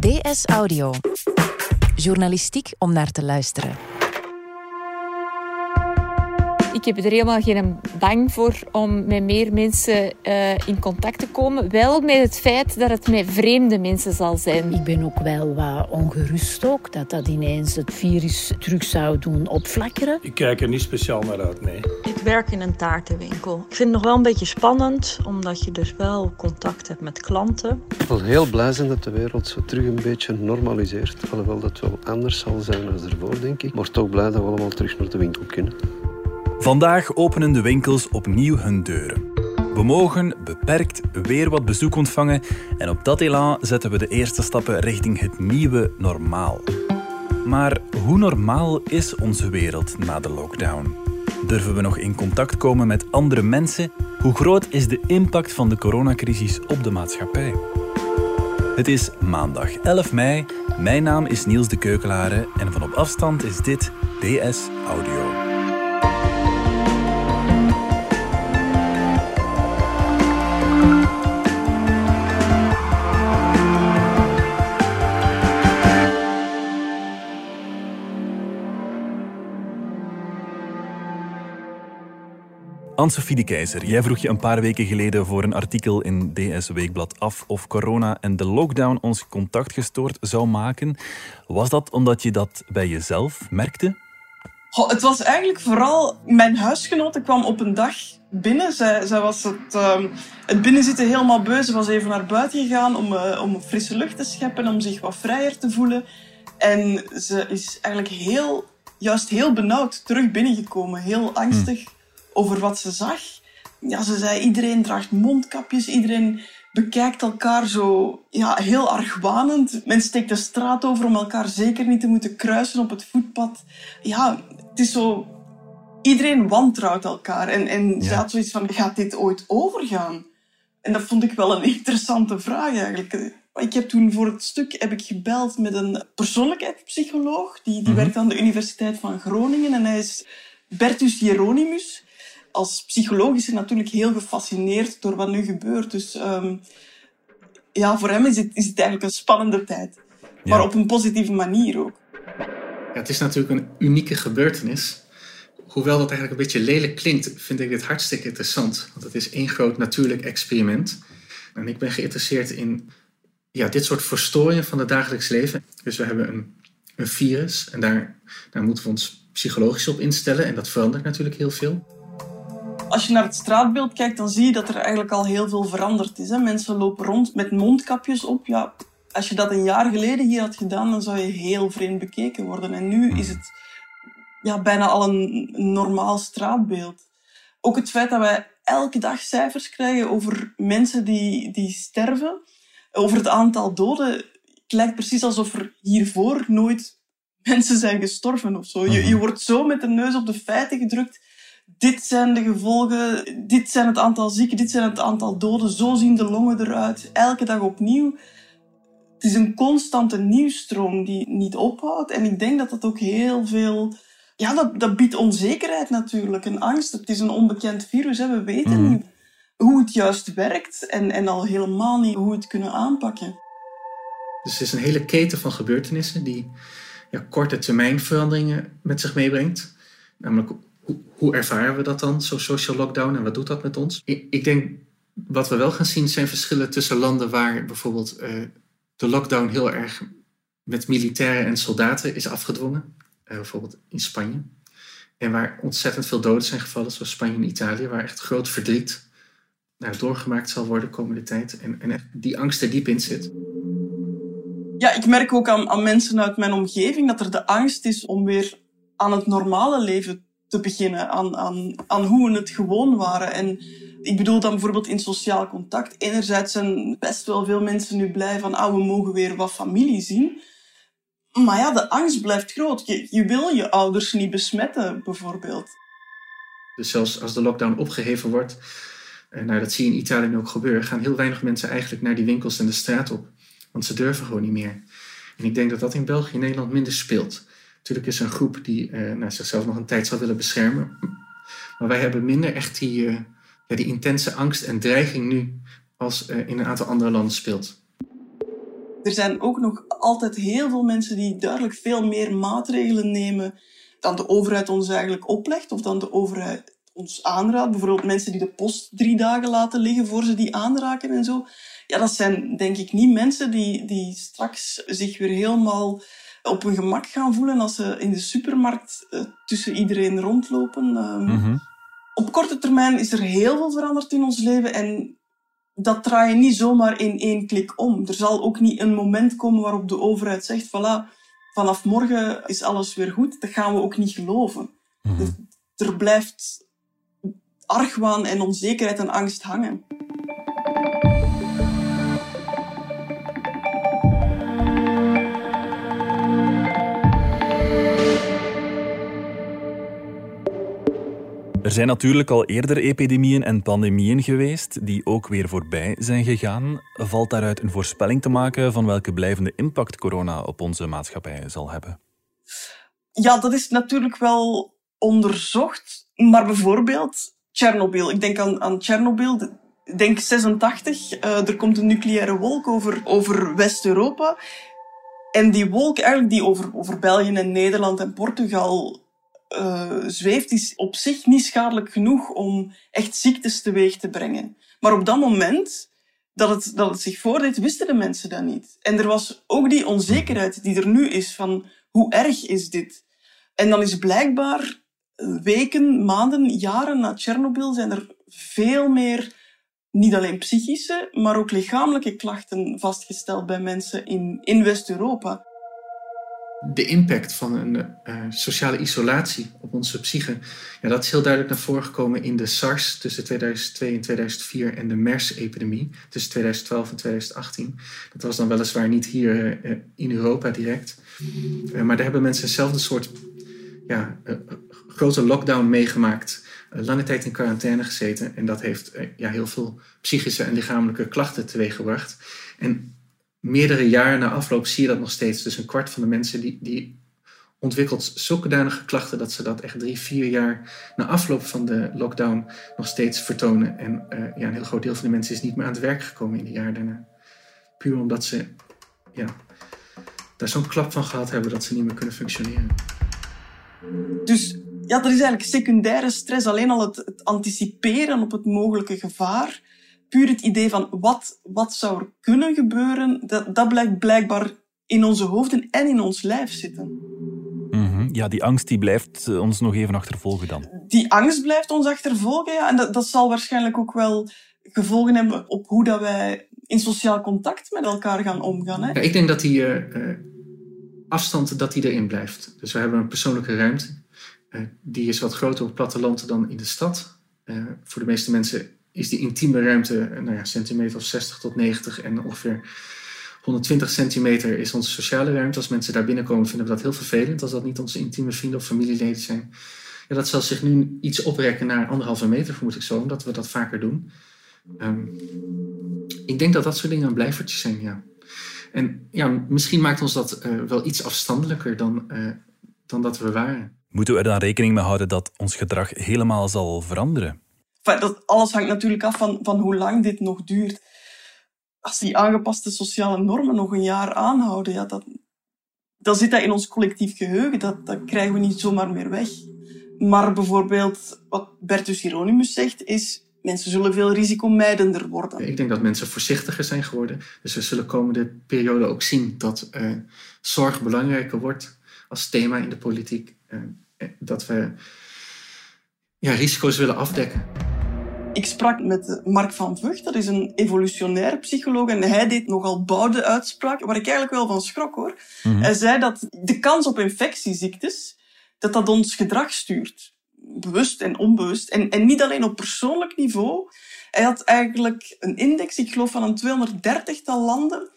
DS Audio. Journalistiek om naar te luisteren. Ik heb er helemaal geen bang voor om met meer mensen uh, in contact te komen. Wel met het feit dat het met vreemde mensen zal zijn. Ik ben ook wel wat ongerust ook, dat dat ineens het virus terug zou doen opflakkeren. Ik kijk er niet speciaal naar uit, nee. Ik werk in een taartenwinkel. Ik vind het nog wel een beetje spannend, omdat je dus wel contact hebt met klanten. Ik wil heel blij zijn dat de wereld zo terug een beetje normaliseert. Alhoewel dat wel anders zal zijn dan ervoor, denk ik. Maar toch blij dat we allemaal terug naar de winkel kunnen. Vandaag openen de winkels opnieuw hun deuren. We mogen beperkt weer wat bezoek ontvangen en op dat elan zetten we de eerste stappen richting het nieuwe normaal. Maar hoe normaal is onze wereld na de lockdown? Durven we nog in contact komen met andere mensen? Hoe groot is de impact van de coronacrisis op de maatschappij? Het is maandag 11 mei. Mijn naam is Niels de Keukelare en van op afstand is dit DS Audio. Anne-Sophie de Keizer, jij vroeg je een paar weken geleden voor een artikel in DS Weekblad af of corona en de lockdown ons contact gestoord zou maken. Was dat omdat je dat bij jezelf merkte? Goh, het was eigenlijk vooral... Mijn huisgenote kwam op een dag binnen. Zij, zij was het, um, het binnenzitten helemaal beu. Ze was even naar buiten gegaan om, uh, om frisse lucht te scheppen, om zich wat vrijer te voelen. En ze is eigenlijk heel, juist heel benauwd terug binnengekomen. Heel angstig. Hmm over wat ze zag. Ja, ze zei, iedereen draagt mondkapjes, iedereen bekijkt elkaar zo ja, heel argwanend. Men steekt de straat over om elkaar zeker niet te moeten kruisen op het voetpad. Ja, het is zo... Iedereen wantrouwt elkaar. En, en ze had zoiets van, gaat dit ooit overgaan? En dat vond ik wel een interessante vraag eigenlijk. Ik heb toen voor het stuk heb ik gebeld met een persoonlijkheidspsycholoog. Die, die mhm. werkt aan de Universiteit van Groningen. En hij is Bertus Hieronymus als psycholoog is hij natuurlijk heel gefascineerd door wat nu gebeurt. Dus um, ja, voor hem is het, is het eigenlijk een spannende tijd. Maar op een positieve manier ook. Ja, het is natuurlijk een unieke gebeurtenis. Hoewel dat eigenlijk een beetje lelijk klinkt, vind ik dit hartstikke interessant. Want het is één groot natuurlijk experiment. En ik ben geïnteresseerd in ja, dit soort verstoringen van het dagelijks leven. Dus we hebben een, een virus en daar, daar moeten we ons psychologisch op instellen. En dat verandert natuurlijk heel veel als je naar het straatbeeld kijkt, dan zie je dat er eigenlijk al heel veel veranderd is. Hè? Mensen lopen rond met mondkapjes op. Ja, als je dat een jaar geleden hier had gedaan, dan zou je heel vreemd bekeken worden. En nu is het ja, bijna al een, normaal straatbeeld. Ook het feit dat wij elke dag cijfers krijgen over mensen die, die sterven, over het aantal doden. Het lijkt precies alsof er hiervoor nooit mensen zijn gestorven of zo. Je, je wordt zo met de neus op de feiten gedrukt dit zijn de gevolgen, dit zijn het aantal zieken, dit zijn het aantal doden, zo zien de longen eruit, elke dag opnieuw. Het is een constante nieuwstroom die niet ophoudt. En ik denk dat dat ook heel veel... Ja, dat, dat biedt onzekerheid natuurlijk, een angst. Het is een onbekend virus, hè. we weten mm. niet hoe het juist werkt en, en al helemaal niet hoe we het kunnen aanpakken. Dus het is een hele keten van gebeurtenissen die ja, korte termijn veranderingen met zich meebrengt. Namelijk hoe, ervaren we dat dan, zo'n social lockdown, en wat doet dat met ons? Ik, denk, wat we wel gaan zien, zijn verschillen tussen landen waar bijvoorbeeld uh, de lockdown heel erg met militairen en soldaten is afgedwongen. Uh, bijvoorbeeld in Spanje. En waar ontzettend veel doden zijn gevallen, zoals Spanje en Italië, waar echt groot verdriet nou, doorgemaakt zal worden de komende tijd. En, en die angst er diep in zit. Ja, ik merk ook aan, aan mensen uit mijn omgeving dat er de angst is om weer aan het normale leven te beginnen, aan, aan, aan hoe we het gewoon waren. En ik bedoel dan bijvoorbeeld in sociaal contact. Enerzijds zijn best wel veel mensen nu blij van, ah, we mogen weer wat familie zien. Maar ja, de angst blijft groot. Je, je wil je ouders niet besmetten, bijvoorbeeld. Dus zelfs als de lockdown opgeheven wordt, en nou, dat zie je in Italië ook gebeuren, gaan heel weinig mensen eigenlijk naar die winkels en de straat op. Want ze durven gewoon niet meer. En ik denk dat dat in België en Nederland minder speelt. Natuurlijk is er een groep die uh, nou, zichzelf nog een tijd zou willen beschermen. Maar wij hebben minder echt die, uh, ja, die intense angst en dreiging nu als uh, in een aantal andere landen speelt. Er zijn ook nog altijd heel veel mensen die duidelijk veel meer maatregelen nemen dan de overheid ons eigenlijk oplegt of dan de overheid ons aanraadt. Bijvoorbeeld mensen die de post drie dagen laten liggen voor ze die aanraken en zo. Ja, dat zijn denk ik niet mensen die, die straks zich weer helemaal op hun gemak gaan voelen als ze in de supermarkt uh, tussen iedereen rondlopen. Um, mm -hmm. Op korte termijn is er heel veel veranderd in ons leven en dat draai je niet zomaar in één klik om. Er zal ook niet een moment komen waarop de overheid zegt, voilà, vanaf morgen is alles weer goed. Dat gaan we ook niet geloven. Mm -hmm. er, er blijft argwaan en onzekerheid en angst hangen. Er zijn natuurlijk al eerder epidemieën en pandemieën geweest die ook weer voorbij zijn gegaan. Valt daaruit een voorspelling te maken van welke blijvende impact corona op onze maatschappij zal hebben? Ja, dat is natuurlijk wel onderzocht. Maar bijvoorbeeld Tsjernobyl. Ik denk aan, aan Tsjernobyl. Denk 86. Uh, er komt een nucleaire wolk over, over West-Europa. En die wolk eigenlijk die over, over België en Nederland en Portugal uh, zweeft, is op zich niet schadelijk genoeg om echt ziektes teweeg te brengen. Maar op dat moment dat het, dat het zich voordeed, wisten de mensen dat niet. En er was ook die onzekerheid die er nu is van hoe erg is dit? En dan is blijkbaar weken, maanden, jaren na Tsjernobyl zijn er veel meer niet alleen psychische, maar ook lichamelijke klachten vastgesteld bij mensen in, in West-Europa de impact van een uh, sociale isolatie op onze psyche, ja, dat is heel duidelijk naar voren gekomen in de SARS tussen 2002 en 2004 en de MERS-epidemie tussen 2012 en 2018. Dat was dan weliswaar niet hier uh, in Europa direct, uh, maar daar hebben mensen eenzelfde soort ja, grote lockdown meegemaakt, lange tijd in quarantaine gezeten en dat heeft ja, heel veel psychische en lichamelijke klachten teweeggebracht. En meerdere jaren na afloop zie je dat nog steeds. Dus een kwart van de mensen die, die ontwikkelt zulke danige klachten dat ze dat echt drie, vier jaar na afloop van de lockdown nog steeds vertonen. En uh, ja, een heel groot deel van de mensen is niet meer aan het werk gekomen in de jaren daarna. Puur omdat ze ja, daar zo'n klap van gehad hebben dat ze niet meer kunnen functioneren. Dus ja, dat is eigenlijk secundaire stress. Alleen al het anticiperen op het mogelijke gevaar puur het idee van wat, wat zou er kunnen gebeuren, dat, dat blijkt blijkbaar in onze hoofden en in ons lijf zitten. Mm-hmm. Ja, die angst die blijft eh, ons nog even achtervolgen dan. Die angst blijft ons achtervolgen, ja. En dat, dat zal waarschijnlijk ook wel gevolgen hebben op hoe dat wij in sociaal contact met elkaar gaan omgaan. Hè? Ja, ik denk dat die uh, afstand dat die erin blijft. Dus we hebben een persoonlijke ruimte. Uh, die is wat groter op het platteland dan in de stad. voor de meeste mensen is die intieme ruimte nou ja, centimeter of 60 tot 90 en ongeveer 120 centimeter is onze sociale ruimte. Als mensen daar binnenkomen vinden we dat heel vervelend als dat niet onze intieme vrienden of familieleden zijn. Ja, dat zal zich nu iets oprekken naar anderhalve meter, vermoed ik zo, omdat we dat vaker doen. Um, ik denk dat dat soort dingen een blijvertje zijn, ja. En ja, misschien maakt ons dat uh, wel iets afstandelijker dan, uh, dan dat we waren. Moeten we er dan rekening mee houden dat ons gedrag helemaal zal veranderen? Dat, alles hangt natuurlijk af van, van hoe lang dit nog duurt. Als die aangepaste sociale normen nog een jaar aanhouden, ja, dat, dan zit dat in ons collectief geheugen. Dat, dat krijgen we niet zomaar meer weg. Maar bijvoorbeeld, wat Bertus Hieronymus zegt, is mensen zullen veel risicomijdender worden. Ik denk dat mensen voorzichtiger zijn geworden. Dus we zullen komende periode ook zien dat uh, zorg belangrijker wordt als thema in de politiek. Uh, dat we ja, risico's willen afdekken. Ik sprak met Mark van Vught, dat is een evolutionair psycholoog, en hij deed nogal bouwde uitspraken, waar ik eigenlijk wel van schrok hoor. Mm Hij zei dat de kans op infectieziektes, dat dat ons gedrag stuurt. Bewust en onbewust. En, en niet alleen op persoonlijk niveau. Hij had eigenlijk een index, ik geloof van een 230-tal landen,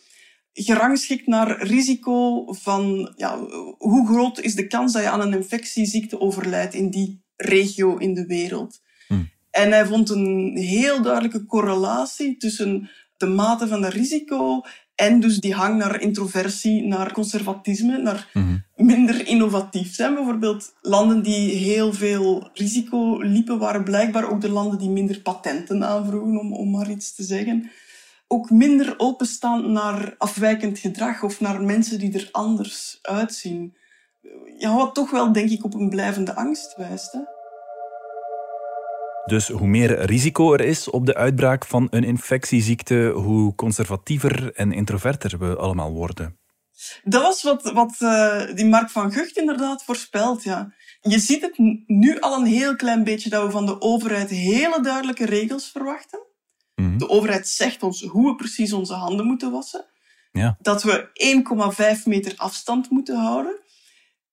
gerangschikt naar risico van ja, hoe groot is de kans dat je aan een infectieziekte overlijdt in die regio in de wereld. En hij vond een heel duidelijke correlatie tussen de mate van het risico en dus die hang naar introversie, naar conservatisme, naar mhm. minder innovatief zijn. Bijvoorbeeld landen die heel veel risico liepen, waren blijkbaar ook de landen die minder patenten aanvroegen, om, om maar iets te zeggen. ook minder openstaan naar afwijkend gedrag of naar mensen die er anders uitzien. Ja, wat toch wel, denk ik, op een blijvende angst wijst. Hè? Dus hoe meer risico er is op de uitbraak van een infectieziekte, hoe conservatiever en introverter we allemaal worden. Dat was wat, wat uh, die Mark van Gucht inderdaad voorspelt, ja. Je ziet het nu al een heel klein beetje dat we van de overheid hele duidelijke regels verwachten. Mm -hmm. De overheid zegt ons hoe we precies onze handen moeten wassen. Ja. Dat we 1,5 meter afstand moeten houden.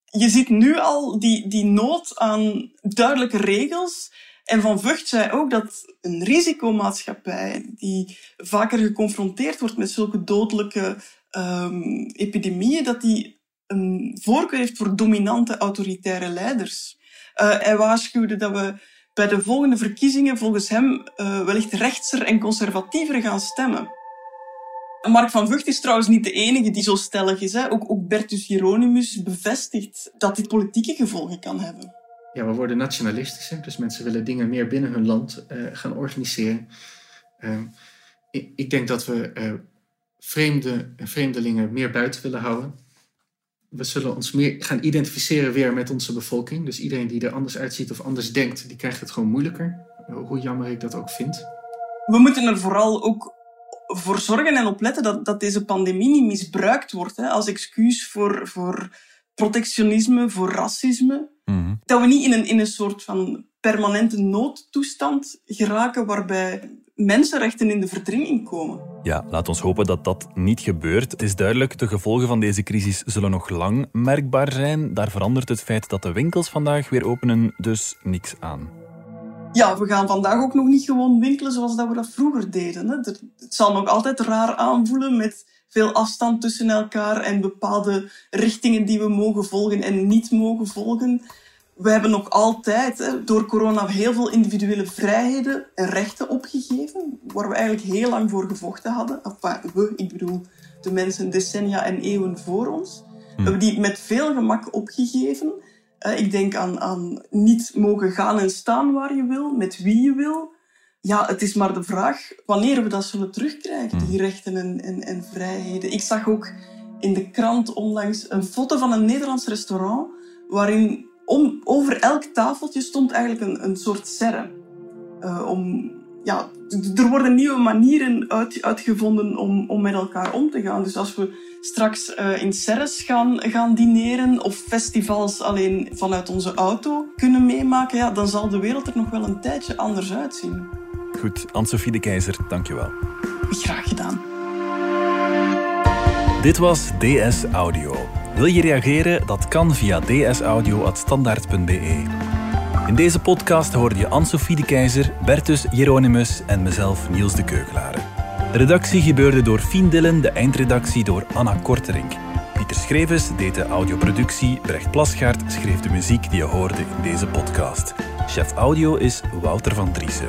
Je ziet nu al die, die nood aan duidelijke regels. En Van Vught zei ook dat een risicomaatschappij die vaker geconfronteerd wordt met zulke dodelijke um, epidemieën, dat die een voorkeur heeft voor dominante autoritaire leiders. Uh, hij waarschuwde dat we bij de volgende verkiezingen volgens hem uh, wellicht rechtser en conservatiever gaan stemmen. Mark van Vught is trouwens niet de enige die zo stellig is. Hè. Ook, ook Bertus Hieronymus bevestigt dat dit politieke gevolgen kan hebben. Ja, we worden nationalistischer, dus mensen willen dingen meer binnen hun land uh, gaan organiseren. Uh, ik, ik, denk dat we uh, vreemde, vreemdelingen meer buiten willen houden. We zullen ons meer gaan identificeren weer met onze bevolking. Dus iedereen die er anders uitziet of anders denkt, die krijgt het gewoon moeilijker. Hoe jammer ik dat ook vind. We moeten er vooral ook voor zorgen en opletten dat, dat deze pandemie niet misbruikt wordt hè, als excuus voor, voor protectionisme, voor racisme. Mm-hmm. Dat we niet in een, in een soort van permanente noodtoestand geraken waarbij mensenrechten in de verdringing komen. Ja, laat ons hopen dat dat niet gebeurt. Het is duidelijk, de gevolgen van deze crisis zullen nog lang merkbaar zijn. Daar verandert het feit dat de winkels vandaag weer openen dus niks aan. Ja, we gaan vandaag ook nog niet gewoon winkelen zoals dat we dat vroeger deden. Hè. Het zal nog altijd raar aanvoelen met veel afstand tussen elkaar en bepaalde richtingen die we mogen volgen en niet mogen volgen. We hebben nog altijd hè, door corona heel veel individuele vrijheden en rechten opgegeven, waar we eigenlijk heel lang voor gevochten hadden. Enfin, we, ik bedoel de mensen decennia en eeuwen voor ons. We hebben die met veel gemak opgegeven. Ik denk aan, aan niet mogen gaan en staan waar je wil, met wie je wil. Ja, het is maar de vraag wanneer we dat zullen terugkrijgen, die rechten en, en, en vrijheden. Ik zag ook in de krant onlangs een foto van een Nederlands restaurant waarin om, over elk tafeltje stond eigenlijk een, een soort serre. Uh, om, ja, er worden nieuwe manieren uit, uitgevonden om, om met elkaar om te gaan. Dus als we straks uh, in serres gaan, gaan dineren of festivals alleen vanuit onze auto kunnen meemaken, ja, dan zal de wereld er nog wel een tijdje anders uitzien. Goed, Anne-Sophie de Keizer, dankjewel. Graag gedaan. Dit was DS Audio. Wil je reageren? Dat kan via dsaudio.standaard.be. In deze podcast hoorde je Anne-Sophie de Keizer, Bertus Hieronymus en mezelf Niels de Keugelare. De redactie gebeurde door Fien Dillen, de eindredactie door Anna Korterink. Pieter Schrevens deed de audioproductie, Brecht Plasgaard schreef de muziek die je hoorde in deze podcast. Chef audio is Wouter van Driessen.